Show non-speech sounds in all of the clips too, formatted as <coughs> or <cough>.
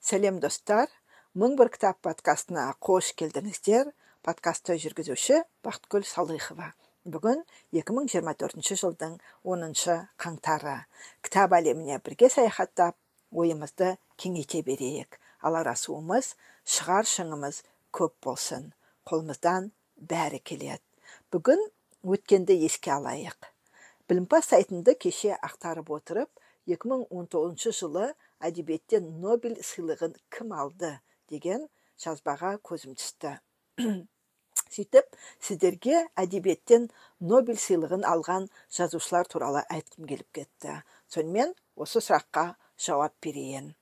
сәлем достар. Мың бір кітап подкастына қош келдіңіздер. Подкастты жүргізуші бақытгүл салыхова бүгін 2024 жылдың 10 қаңтары. Кітап әлеміне бірге саяхаттап ойымызды кеңейте берейік. Алар асуымыз шығар шыңымыз көп болсын. Қолымыздан бәрі келеді. Бүгін өткенді еске алайық. Білімпаз сайтында кеше ақтарып отырып 2019 жылы әдебиеттен нобель сыйлығын кім алды деген жазбаға көзім түсті. <clears throat> Сөйтіп сіздерге әдебиеттен нобель сыйлығын алған жазушылар туралы айтқым келіп кетті. Сонымен осы сұраққа жауап берейін.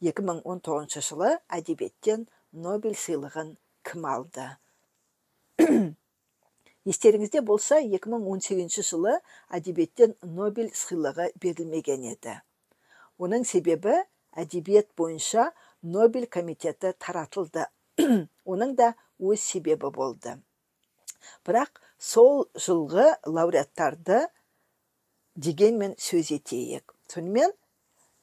2019 жылы әдебиеттен нобель сыйлығын кім алды? <clears throat> естеріңізде болса 2018 жылы әдебиеттен нобель сыйлығы берілмеген еді. Оның себебі әдебиет бойынша нобель комитеті таратылды. <clears throat> Оның да өз себебі болды. Бірақ сол жылғы лауреаттарды дегенмен сөз етейік. Сонымен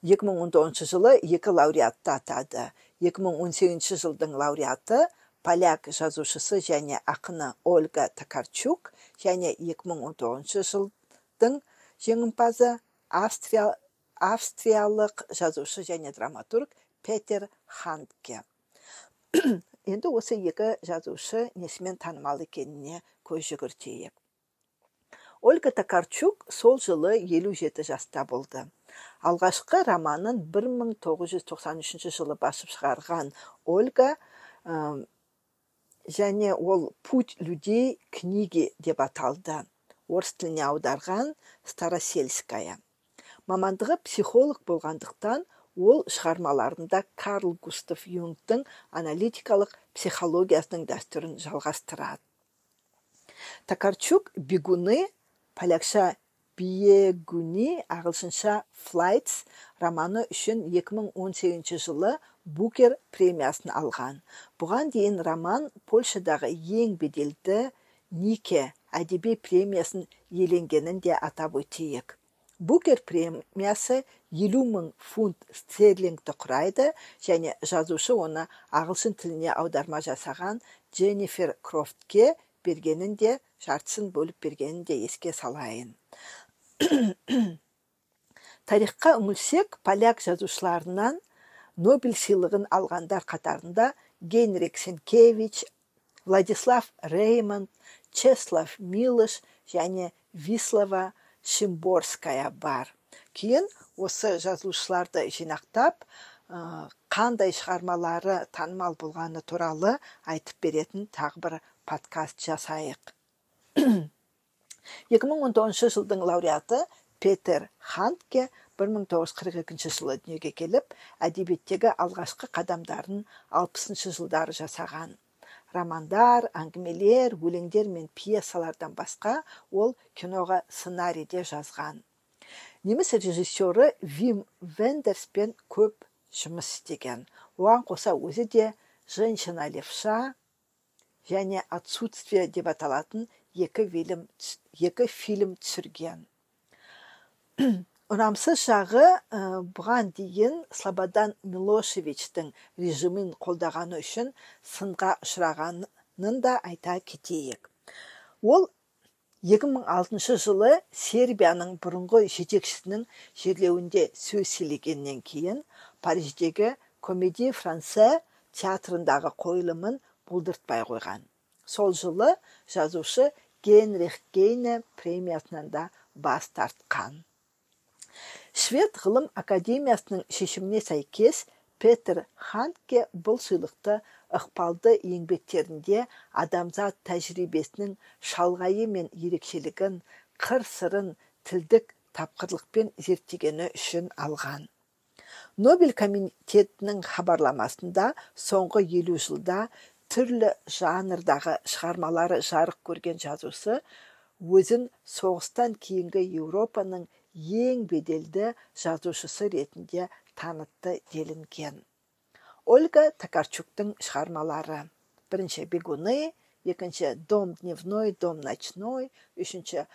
2019 жылы екі лауреатты атады. 2018 жылдың лауреаты поляк жазушысы және ақыны ольга токарчук және 2019 жылдың жеңімпазы австрия австриялық жазушы және драматург петер хандке <clears throat> енді осы екі жазушы несімен танымал екеніне көз жүгіртейік. Ольга токарчук сол жылы 57 жаста болды. Алғашқы романын 1993 жылы басып шығарған ольга және ол путь людей книги деп аталды. Орыс тіліне аударған старосельская. Мамандығы психолог болғандықтан ол шығармаларында карл густав юнгтың аналитикалық психологиясының дәстүрін жалғастырады. Токарчук бегуны полякша биегуни ағылшынша флайтс романы үшін 2018 жылы букер премиясын алған. Бұған дейін роман польшадағы ең беделді нике әдеби премиясын иеленгенін де атап өтейік. Букер премиясы елу мың фунт стерлингті құрайды және жазушы оны ағылшын тіліне аударма жасаған дженнифер крофтке бергенін де жартысын бөліп бергенін де еске салайын. <coughs> тарихқа үңілсек поляк жазушыларынан нобель сыйлығын алғандар қатарында генрик сенкевич владислав реймонд чеслав милыш және вислава шимборская бар. Кейін осы жазушыларды жинақтап қандай шығармалары танымал болғаны туралы айтып беретін тағы бір подкаст жасайық. 2019 жылдың лауреаты петер хантке 1942 жылы дүниеге келіп әдебиеттегі алғашқы қадамдарын 60 жылдары жасаған. Романдар әңгімелер өлеңдер мен пьесалардан басқа ол киноға сценарий де жазған. Неміс режиссері вим вендерспен көп жұмыс істеген. Оған қоса өзі де женщина левша және отсутствие деп аталатын екі фильм, екі фильм түсірген. Ұнамсыз жағы бұған дейін слободан милошевичтің режимін қолдағаны үшін сынға ұшырағанын да айта кетейік. Ол 2006 жылы сербияның бұрынғы жетекшісінің жерлеуінде сөз сөйлегеннен кейін париждегі комеди франсе театрындағы қойылымын бұлдыртпай қойған. Сол жылы жазушы генрих гейне премиясынан да бас тартқан. Швед ғылым академиясының шешіміне сәйкес петер ханке бұл сыйлықты ықпалды еңбектерінде адамзат тәжірибесінің шалғайы мен ерекшелігін қыр сырын тілдік тапқырлықпен зерттегені үшін алған. Нобель комитетінің хабарламасында соңғы елу жылда түрлі жанрдағы шығармалары жарық көрген жазушы өзін соғыстан кейінгі еуропаның ең беделді жазушысы ретінде танытты делінген. Ольга токарчуктың шығармалары. Бірінші бегуны екінші дом дневной дом ночной үшінші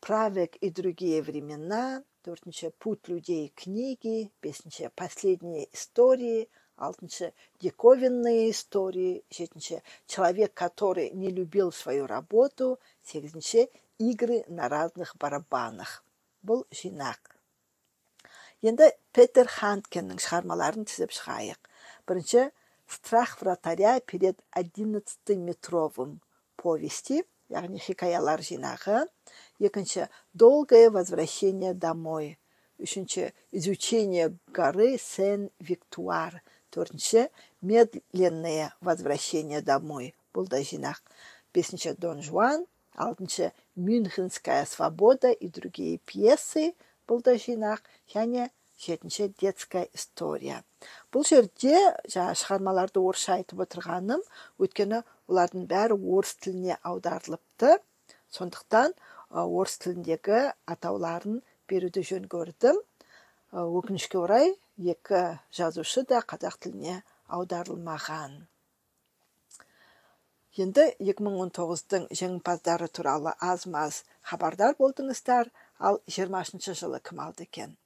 правек и другие времена төртінші путь людей книги бесінші последние истории алтыншы диковинные истории жетінші человек который не любил свою работу сегізінші игры на разных барабанах. Бұл жинақ енді петер ханткеннің шығармаларын тізіп шығайық. Бірінші страх вратаря перед одиннадцатым метровым повести яғни хикаялар жинағы. Екінші долгое возвращение домой үшінші изучение горы сен виктуар төртінші медленное возвращение домой бұл да жинақ бесінші дон жуан алтыншы мюнхенская свобода и другие пьесы бұл да жинақ және жетінші детская история. Бұл жерде жаңа шығармаларды орысша айтып отырғаным өйткені олардың бәрі орыс тіліне аударылыпты. Сондықтан орыс тіліндегі атауларын беруді жөн көрдім. Өкінішке орай екі жазушы да қазақ тіліне аударылмаған. Енді 2019-дың жеңімпаздары туралы аз маз хабардар болдыңыздар. Ал 20 жылы кім алды екен?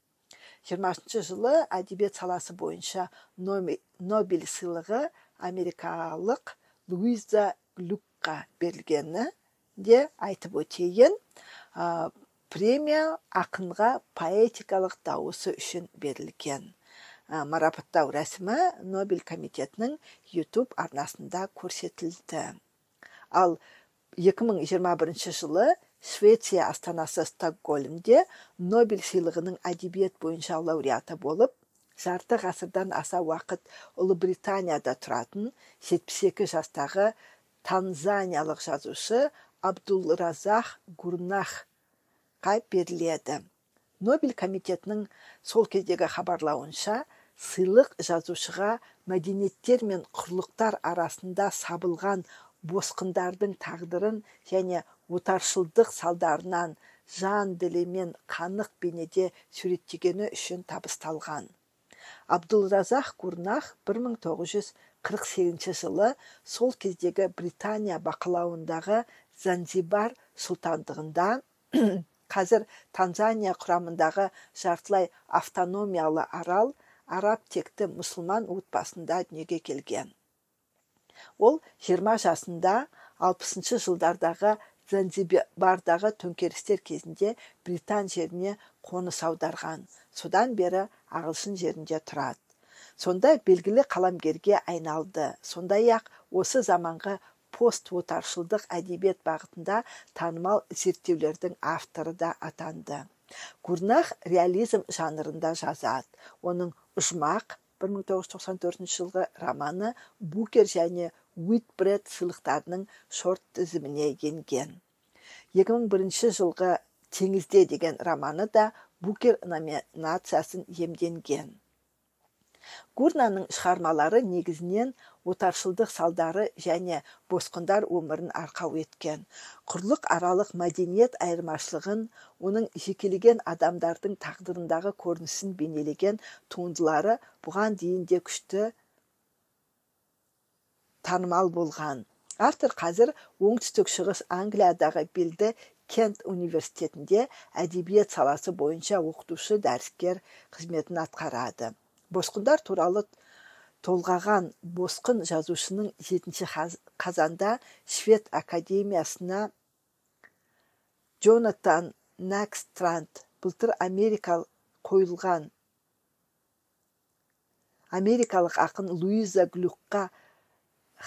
20 жылы әдебиет саласы бойынша нобель сыйлығы америкалық луиза глюкқа берілгені де айтып өтейін. Премия ақынға поэтикалық дауысы үшін берілген. Марапаттау рәсімі нобель комитетінің YouTube арнасында көрсетілді. Ал 2021 жылы швеция астанасы стокгольмде нобель сыйлығының әдебиет бойынша лауреаты болып жарты ғасырдан аса уақыт ұлыбританияда тұратын 72 жастағы танзаниялық жазушы абдулразах гурнахқа беріледі. Нобель комитетінің сол кездегі хабарлауынша сыйлық жазушыға мәдениеттер мен құрлықтар арасында сабылған босқындардың тағдырын және отаршылдық салдарынан жан ділімен қанық бейнеде суреттегені үшін табысталған. Абдулразах гурнах 1948 жылы сол кездегі британия бақылауындағы занзибар сұлтандығында <clears throat> қазір танзания құрамындағы жартылай автономиялы арал араб текті мұсылман отбасында дүниеге келген. Ол 20 жасында 60 жылдардағы занзибардағы төңкерістер кезінде британ жеріне қоныс аударған. Содан бері ағылшын жерінде тұрады. Сонда белгілі қаламгерге айналды. Сондай ақ осы заманғы пост отаршылдық әдебиет бағытында танымал зерттеулердің авторы да атанды. Гурнах реализм жанрында жазады. Оның ұжмақ 1994 жылғы романы букер және уитбред сыйлықтарының шорт тізіміне енген. 2001 жылғы теңізде деген романы да букер номинациясын емденген гурнаның шығармалары негізінен отаршылдық салдары және босқындар өмірін арқау еткен. Құрлық аралық мәдениет айырмашылығын оның жекелеген адамдардың тағдырындағы көрінісін бейнелеген туындылары бұған дейін де күшті танымал болған. Автор қазір оңтүстік шығыс англиядағы белді кент университетінде әдебиет саласы бойынша оқытушы дәріскер қызметін атқарады. Босқындар туралы толғаған босқын жазушының жетінші қазанда швед академиясына джонатан накстранд былтыр америка қойылған америкалық ақын луиза глюкқа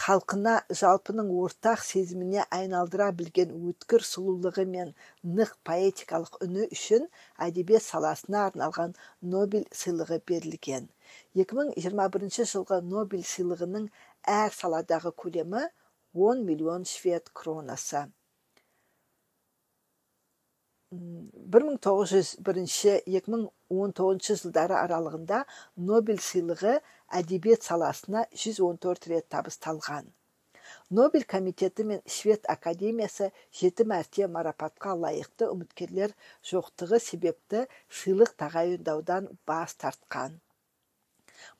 халқына жалпының ортақ сезіміне айналдыра білген өткір сұлулығы мен нық поэтикалық үні үшін әдебиет саласына арналған нобель сыйлығы берілген. 2021 жылғы нобель сыйлығының әр саладағы көлемі 10 миллион швед кронасы. 1901-2019 жылдары аралығында нобель сыйлығы әдебиет саласына 114 рет табысталған нобель комитеті мен швед академиясы жеті мәрте марапатқа лайықты үміткерлер жоқтығы себепті сыйлық тағайындаудан бас тартқан.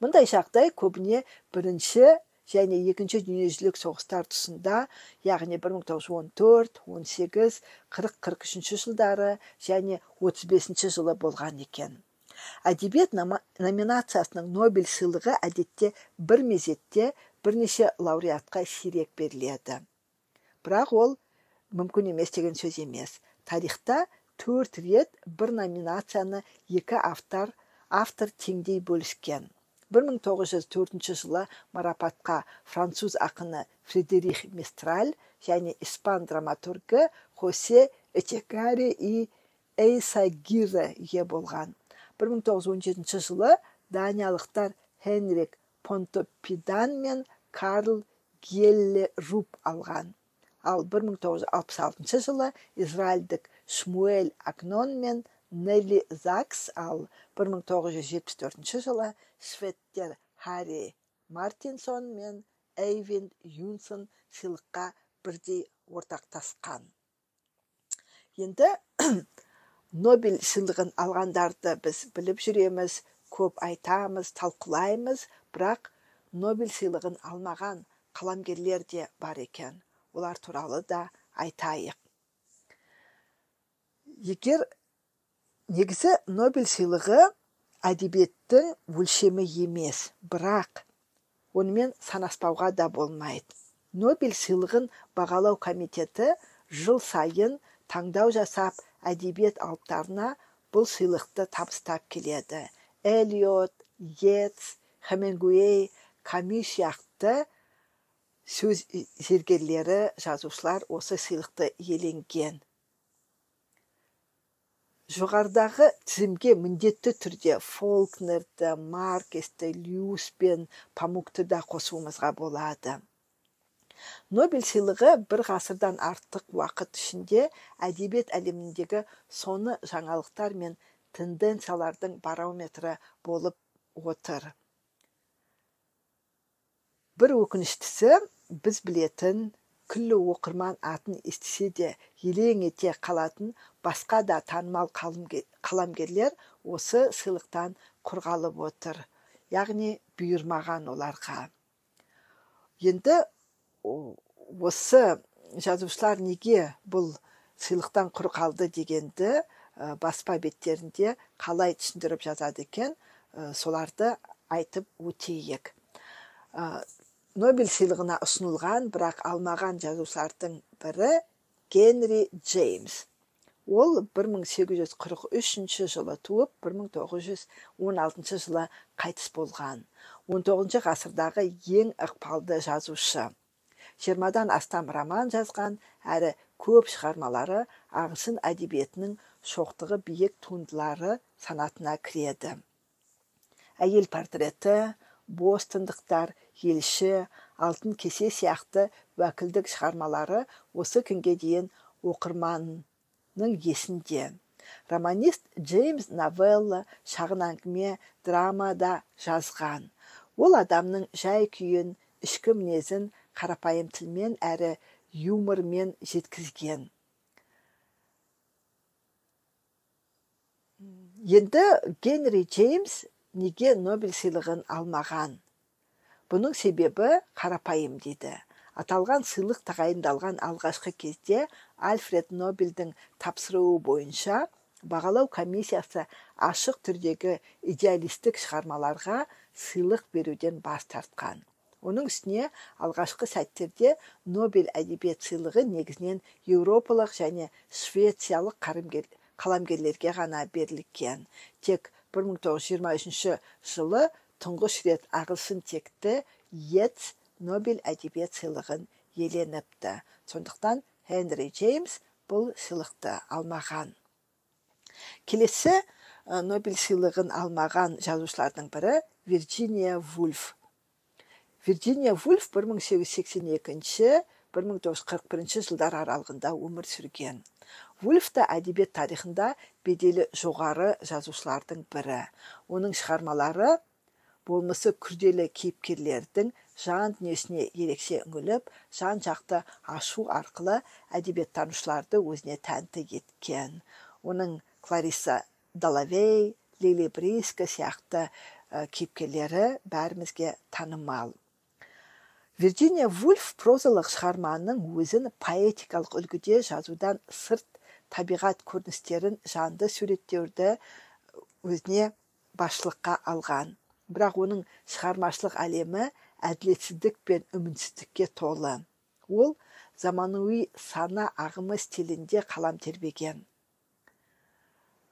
Мұндай жағдай көбіне бірінші және екінші дүниежүзілік соғыстар тұсында яғни 1914 18 40 43 жылдары және 35 жылы болған екен. Әдебиет номинациясының нобель сыйлығы әдетте бір мезетте бірнеше лауреатқа сирек беріледі. Бірақ ол мүмкін емес деген сөз емес. Тарихта төрт рет бір номинацияны екі автор автор теңдей бөліскен. 1904 жылы марапатқа француз ақыны фредерих мистраль және испан драматургі хосе эчекари и эйсагире ие болған. 1917 жылы даниялықтар хенрик понтопидан мен карл гелле руп алған. Ал 1966 жылы израильдік шмуэль акнон мен нелли закс ал 1974 жылы шведтер харри мартинсон мен эйвин юнсон сыйлыққа бірдей ортақтасқан енді нобель сыйлығын алғандарды біз біліп жүреміз көп айтамыз талқылаймыз бірақ нобель сыйлығын алмаған қаламгерлер де бар екен олар туралы да айтайық егер негізі нобель сыйлығы әдебиеттің өлшемі емес бірақ онымен санаспауға да болмайды. Нобель сыйлығын бағалау комитеті жыл сайын таңдау жасап әдебиет алыптарына бұл сыйлықты табыстап келеді. Элиот йетс хемингуэй ками сияқты сөз зергерлері жазушылар осы сыйлықты иеленген. Жоғарыдағы тізімге міндетті түрде фолкнерді маркесті люс пен памукты да қосуымызға болады. Нобель сыйлығы бір ғасырдан артық уақыт ішінде әдебиет әлеміндегі соны жаңалықтар мен тенденциялардың барометрі болып отыр. Бір өкініштісі біз білетін күллі оқырман атын естісе де елең ете қалатын басқа да танымал қаламгерлер осы сыйлықтан құр қалып отыр яғни бұйырмаған оларға. Енді осы жазушылар неге бұл сыйлықтан құр қалды дегенді баспа беттерінде қалай түсіндіріп жазады екен соларды айтып өтейік. Нобель сыйлығына ұсынылған бірақ алмаған жазушылардың бірі генри джеймс ол 1843 жылы туып 1916 жылы қайтыс болған 19 ғасырдағы ең ықпалды жазушы жиырмадан астам роман жазған әрі көп шығармалары ағылшын әдебиетінің шоқтығы биік туындылары санатына кіреді әйел портреті бостандықтар елші алтын кесе сияқты уәкілдік шығармалары осы күнге дейін оқырманның есінде. Романист джеймс новелла шағын әңгіме драма да жазған. Ол адамның жай күйін ішкі мінезін қарапайым тілмен әрі юмормен жеткізген. Енді генри джеймс неге нобель сыйлығын алмаған? Бұның себебі қарапайым дейді. Аталған сыйлық тағайындалған алғашқы кезде альфред нобельдің тапсыруы бойынша бағалау комиссиясы ашық түрдегі идеалистік шығармаларға сыйлық беруден бас тартқан. Оның үстіне алғашқы сәттерде нобель әдебиет сыйлығы негізінен еуропалық және швециялық қаламгерлерге ғана берілген. Тек 1923 жылы тұңғыш рет ағылшын текті йетс нобель әдебиет сыйлығын иеленіпті. Сондықтан хенри джеймс бұл сыйлықты алмаған. Келесі нобель сыйлығын алмаған жазушылардың бірі вирджиния вульф. Вирджиния вульф 1882 1941 жылдар аралығында өмір сүрген. Вульф та әдебиет тарихында беделі жоғары жазушылардың бірі. Оның шығармалары болмысы күрделі кейіпкерлердің жан дүниесіне ерекше үңіліп жан жақты ашу арқылы әдебиеттанушыларды өзіне тәнті еткен. Оның клариса далавей лили бриска сияқты кейіпкерлері бәрімізге танымал. Вирджиния вульф прозалық шығарманың өзін поэтикалық үлгіде жазудан сырт табиғат көріністерін жанды суреттеуді өзіне басшылыққа алған. Бірақ оның шығармашылық әлемі әділетсіздік пен үмітсіздікке толы. Ол заманауи сана ағымы стилінде қалам тербеген.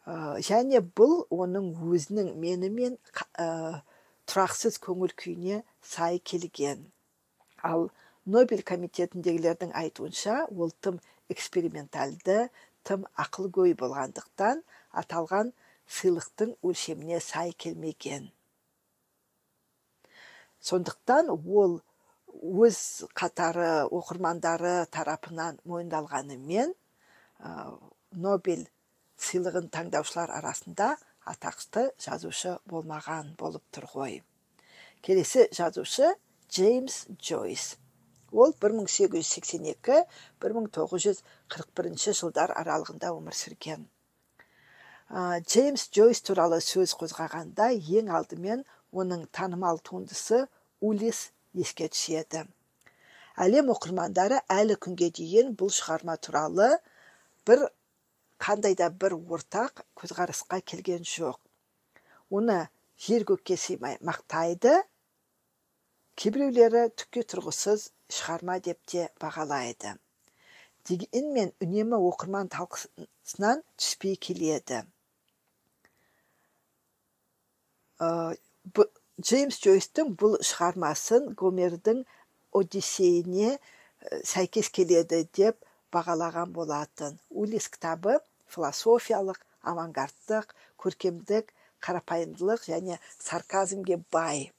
Ә, және бұл оның өзінің менімен ә, тұрақсыз көңіл күйіне сай келген. Ал нобель комитетіндегілердің айтуынша ол тым экспериментальды тым ақылгөй болғандықтан аталған сыйлықтың өлшеміне сай келмеген. Сондықтан ол өз қатары оқырмандары тарапынан мойындалғанымен ә, нобель сыйлығын таңдаушылар арасында атақты жазушы болмаған болып тұр ғой. Келесі жазушы джеймс джойс. Ол 1882-1941 жылдар аралығында өмір сүрген. Джеймс джойс туралы сөз қозғағанда ең алдымен оның танымал туындысы улис еске түседі. Әлем оқырмандары әлі күнге дейін бұл шығарма туралы бір қандай да бір ортақ көзқарасқа келген жоқ. Оны жер көкке сыймай мақтайды кейбіреулері түкке тұрғысыз шығарма деп те бағалайды. Дегенмен үнемі оқырман талқысынан түспей келеді. Джеймс джойстың бұл шығармасын гомердің одиссейіне э, сәйкес келеді деп бағалаған болатын. Улис кітабы философиялық авангардтық көркемдік қарапайымдылық және сарказмге бай.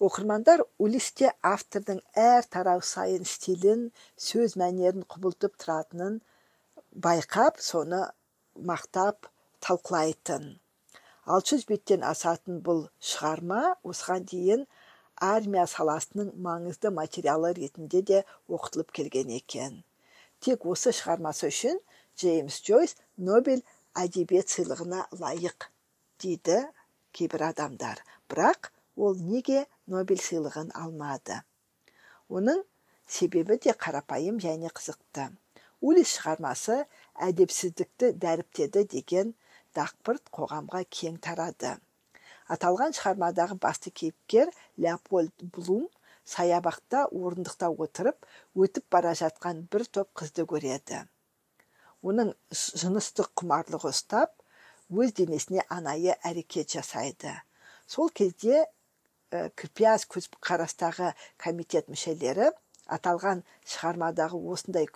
Оқырмандар улисте автордың әр тарау сайын стилін сөз мәнерін құбылтып тұратынын байқап соны мақтап талқылайтын. 600 беттен асатын бұл шығарма осыған дейін армия саласының маңызды материалы ретінде де оқытылып келген екен. Тек осы шығармасы үшін джеймс джойс нобель әдебиет сыйлығына лайық дейді кейбір адамдар. Бірақ ол неге нобель сыйлығын алмады? Оның себебі де қарапайым және қызықты. Улис шығармасы әдепсіздікті дәріптеді деген дақпырт қоғамға кең тарады. Аталған шығармадағы басты кейіпкер леопольд блум саябақта орындықта отырып өтіп бара жатқан бір топ қызды көреді. Оның жыныстық құмарлығы ұстап өз денесіне анайы әрекет жасайды. Сол кезде ә, кірпияз қарастағы комитет мүшелері аталған шығармадағы осындай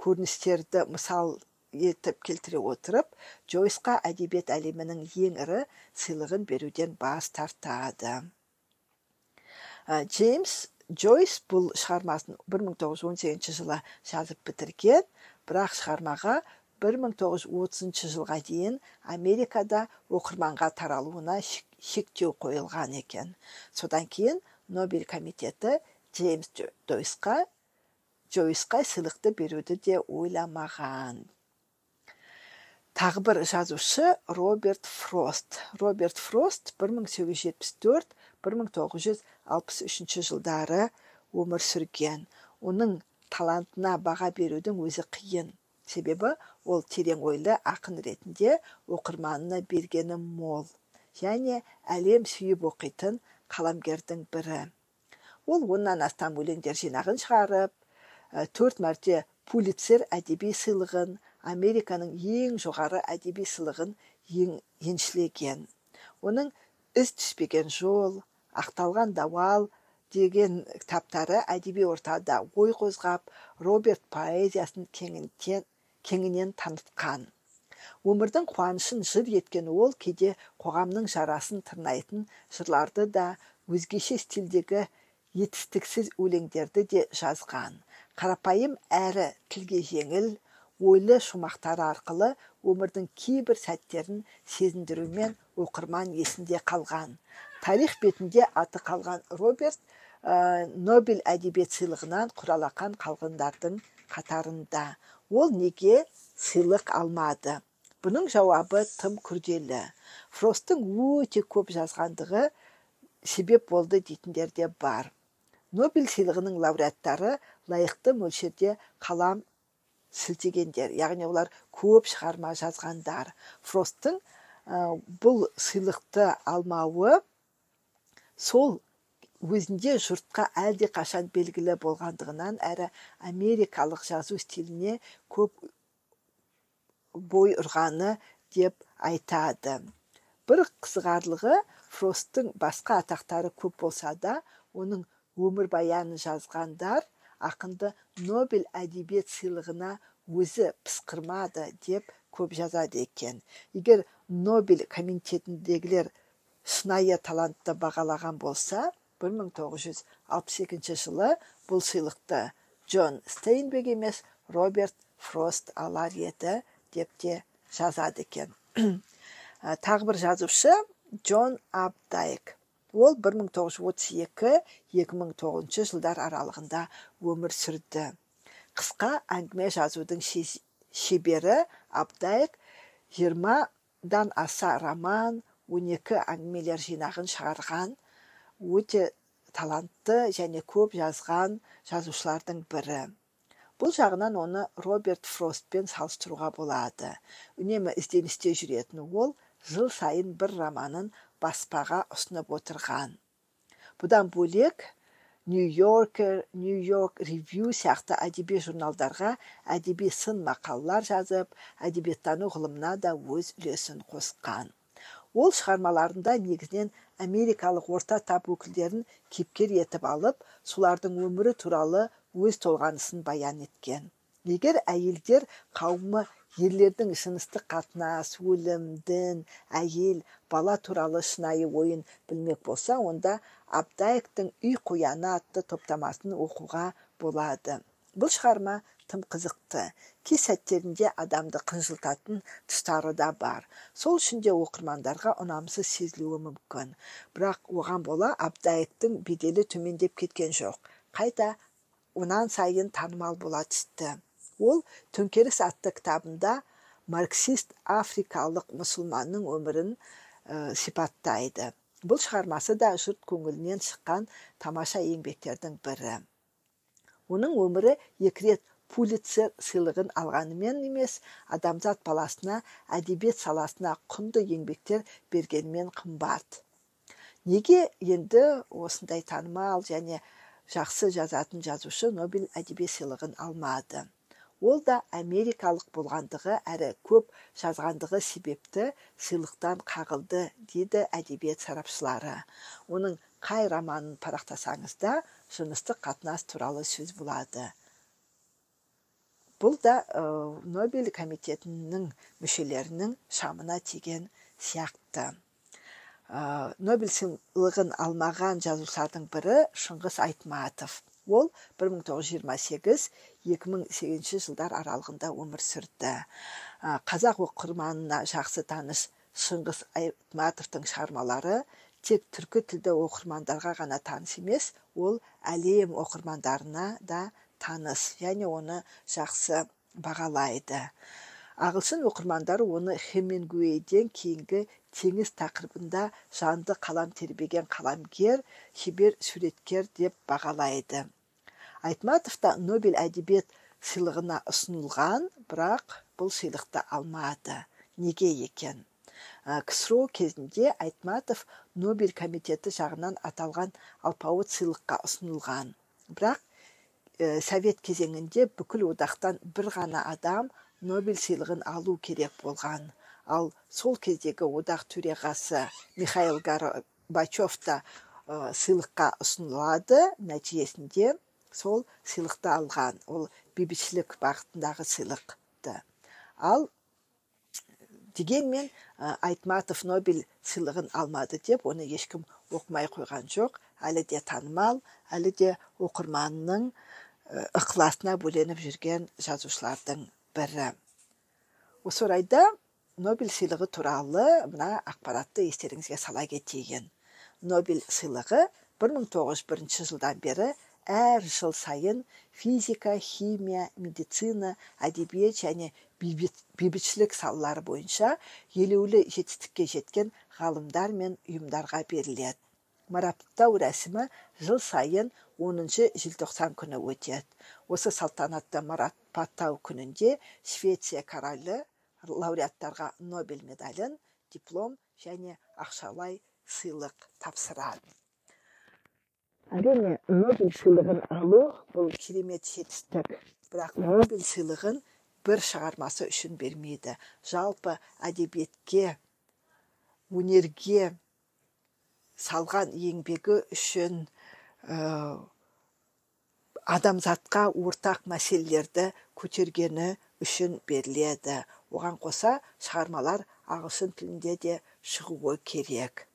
көріністерді мысал етіп келтіре отырып джойсқа әдебиет әлемінің ең ірі сыйлығын беруден бас тартады. Джеймс джойс бұл шығармасын 1918 жылы жазып бітірген бірақ шығармаға 1930 жылға дейін америкада оқырманға таралуына шектеу қойылған екен. Содан кейін нобель комитеті джеймс джойсқа джойсқа сыйлықты беруді де ойламаған. Тағы бір жазушы роберт фрост. Роберт фрост 1874-1963 жылдары өмір сүрген. Оның талантына баға берудің өзі қиын. Себебі ол терең ойлы ақын ретінде оқырманына бергені мол және әлем сүйіп оқитын қаламгердің бірі. Ол оннан астам өлеңдер жинағын шығарып төрт мәрте пулицер әдеби сыйлығын американың ең жоғары әдеби сыйлығын еншілеген. Оның із түспеген жол ақталған дауал деген кітаптары әдеби ортада ой қозғап роберт поэзиясын кеңінен танытқан. Өмірдің қуанышын жыр еткен ол кейде қоғамның жарасын тырнайтын жырларды да өзгеше стильдегі етістіксіз өлеңдерді де жазған. Қарапайым әрі тілге жеңіл ойлы шумақтары арқылы өмірдің кейбір сәттерін сезіндірумен оқырман есінде қалған. Тарих бетінде аты қалған роберт ә, нобель әдебиет сыйлығынан құралақан қалғандардың қатарында. Ол неге сыйлық алмады? Бұның жауабы тым күрделі. Фростың өте көп жазғандығы себеп болды дейтіндер де бар. Нобель сыйлығының лауреаттары лайықты мөлшерде қалам сілтегендер яғни олар көп шығарма жазғандар. Фросттың бұл сыйлықты алмауы сол өзінде жұртқа әлде қашан белгілі болғандығынан әрі америкалық жазу стиліне көп бой ұрғаны деп айтады. Бір қызығарлығы фросттың басқа атақтары көп болса да оның өмірбаянын жазғандар ақынды нобель әдебиет сыйлығына өзі пысқырмады деп көп жазады екен. Егер нобель комитетіндегілер шынайы талантты бағалаған болса 1962 жылы бұл сыйлықты джон стейнбек емес роберт фрост алар еді деп те жазады екен. <clears throat> Тағы бір жазушы джон абдайк ол 1932-2009 жылдар аралығында өмір сүрді. Қысқа әңгіме жазудың шебері абдайк 20-дан аса роман 12 әңгімелер жинағын шығарған өте талантты және көп жазған жазушылардың бірі. Бұл жағынан оны роберт фростпен салыстыруға болады. Үнемі ізденісте жүретін ол жыл сайын бір романын баспаға ұсынып отырған. Бұдан бөлек нью йоркер нью йорк ревью сияқты әдеби журналдарға әдеби сын мақалалар жазып әдебиеттану ғылымына да өз үлесін қосқан. Ол шығармаларында негізінен америкалық орта тап өкілдерін кейіпкер етіп алып солардың өмірі туралы өз толғанысын баян еткен. Егер әйелдер қауымы ерлердің жыныстық қатынас өлім дін әйел бала туралы шынайы ойын білмек болса онда абдаевтың үй қояны атты топтамасын оқуға болады. Бұл шығарма тым қызықты. Кей сәттерінде адамды қынжылтатын тұстары да бар. Сол үшін де оқырмандарға ұнамсыз сезілуі мүмкін. Бірақ оған бола абдаевтың беделі төмендеп кеткен жоқ. Қайта онан сайын танымал бола түсті ол төңкеріс атты кітабында марксист африкалық мұсылманның өмірін ә, сипаттайды. Бұл шығармасы да жұрт көңілінен шыққан тамаша еңбектердің бірі. Оның өмірі екі рет пулицер сыйлығын алғанымен емес адамзат баласына әдебиет саласына құнды еңбектер бергенмен қымбат. Неге енді осындай танымал және жақсы жазатын жазушы нобель әдебиет сыйлығын алмады? Ол да америкалық болғандығы әрі көп жазғандығы себепті сыйлықтан қағылды дейді әдебиет сарапшылары. Оның қай романын парақтасаңыз да жыныстық қатынас туралы сөз болады. Бұл да ә, нобель комитетінің мүшелерінің шамына тиген сияқты. Ә, нобель сыйлығын алмаған жазушылардың бірі шыңғыс айтматов. Ол 1928-2008 жылдар аралығында өмір сүрді. Қазақ оқырманына жақсы таныш шыңғыс айтматовтың шығармалары тек түркі тілді оқырмандарға ғана таныс емес ол әлем оқырмандарына да таныс және оны жақсы бағалайды. Ағылшын оқырмандары оны хемингуэйден кейінгі теңіз тақырыбында жанды қалам тербеген қаламгер шебер суреткер деп бағалайды. Айтматов та нобель әдебиет сыйлығына ұсынылған бірақ бұл сыйлықты алмады. Неге екен? Ксро кезінде айтматов нобель комитеті жағынан аталған алпауыт сыйлыққа ұсынылған. Бірақ совет кезеңінде бүкіл одақтан бір ғана адам нобель сыйлығын алу керек болған. Ал сол кездегі одақ төрағасы михаил горбачев та сыйлыққа ұсынылады. Нәтижесінде сол сыйлықты алған. Ол бейбітшілік бағытындағы сыйлықты. Ал дегенмен айтматов нобель сыйлығын алмады деп оны ешкім оқымай қойған жоқ. Әлі де танымал әлі де оқырманның ықыласына бөленіп жүрген жазушылардың бірі. Осы орайда нобель сыйлығы туралы мына ақпаратты естеріңізге сала кетейін. Нобель сыйлығы 1901 жылдан бері әр жыл сайын физика химия медицина әдебиет және бейбітшілік салалары бойынша елеулі жетістікке жеткен ғалымдар мен ұйымдарға беріледі. Марапаттау рәсімі жыл сайын 10 желтоқсан күні өтеді. Осы салтанатты марапаттау күнінде швеция королі лауреаттарға нобель медалін диплом және ақшалай сыйлық тапсырады. Әрине нобель сыйлығын алу бұл керемет жетістік. Бірақ нобель сыйлығын бір шығармасы үшін бермейді. Жалпы әдебиетке өнерге салған еңбегі үшін ә, адамзатқа ортақ мәселелерді көтергені үшін беріледі. Оған қоса шығармалар ағылшын тілінде де шығуы керек.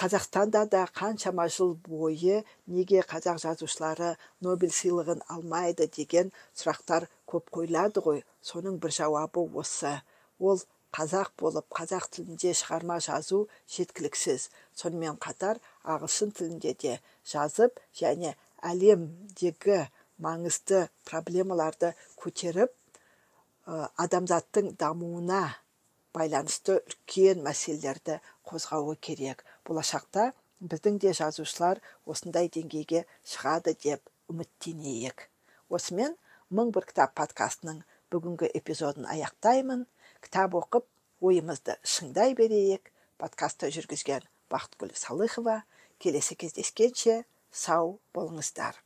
Қазақстанда да қаншама жыл бойы неге қазақ жазушылары нобель сыйлығын алмайды деген сұрақтар көп қойылады ғой. Соның бір жауабы осы. Ол қазақ болып қазақ тілінде шығарма жазу жеткіліксіз сонымен қатар ағылшын тілінде де жазып және әлемдегі маңызды проблемаларды көтеріп адамзаттың дамуына байланысты үлкен мәселелерді қозғауы керек. Болашақта біздің де жазушылар осындай деңгейге шығады деп үміттенейік. Осымен мың бір кітап подкастының бүгінгі эпизодын аяқтаймын. Кітап оқып ойымызды шыңдай берейік. Подкастты жүргізген бақытгүл салыхова. Келесі кездескенше сау болыңыздар.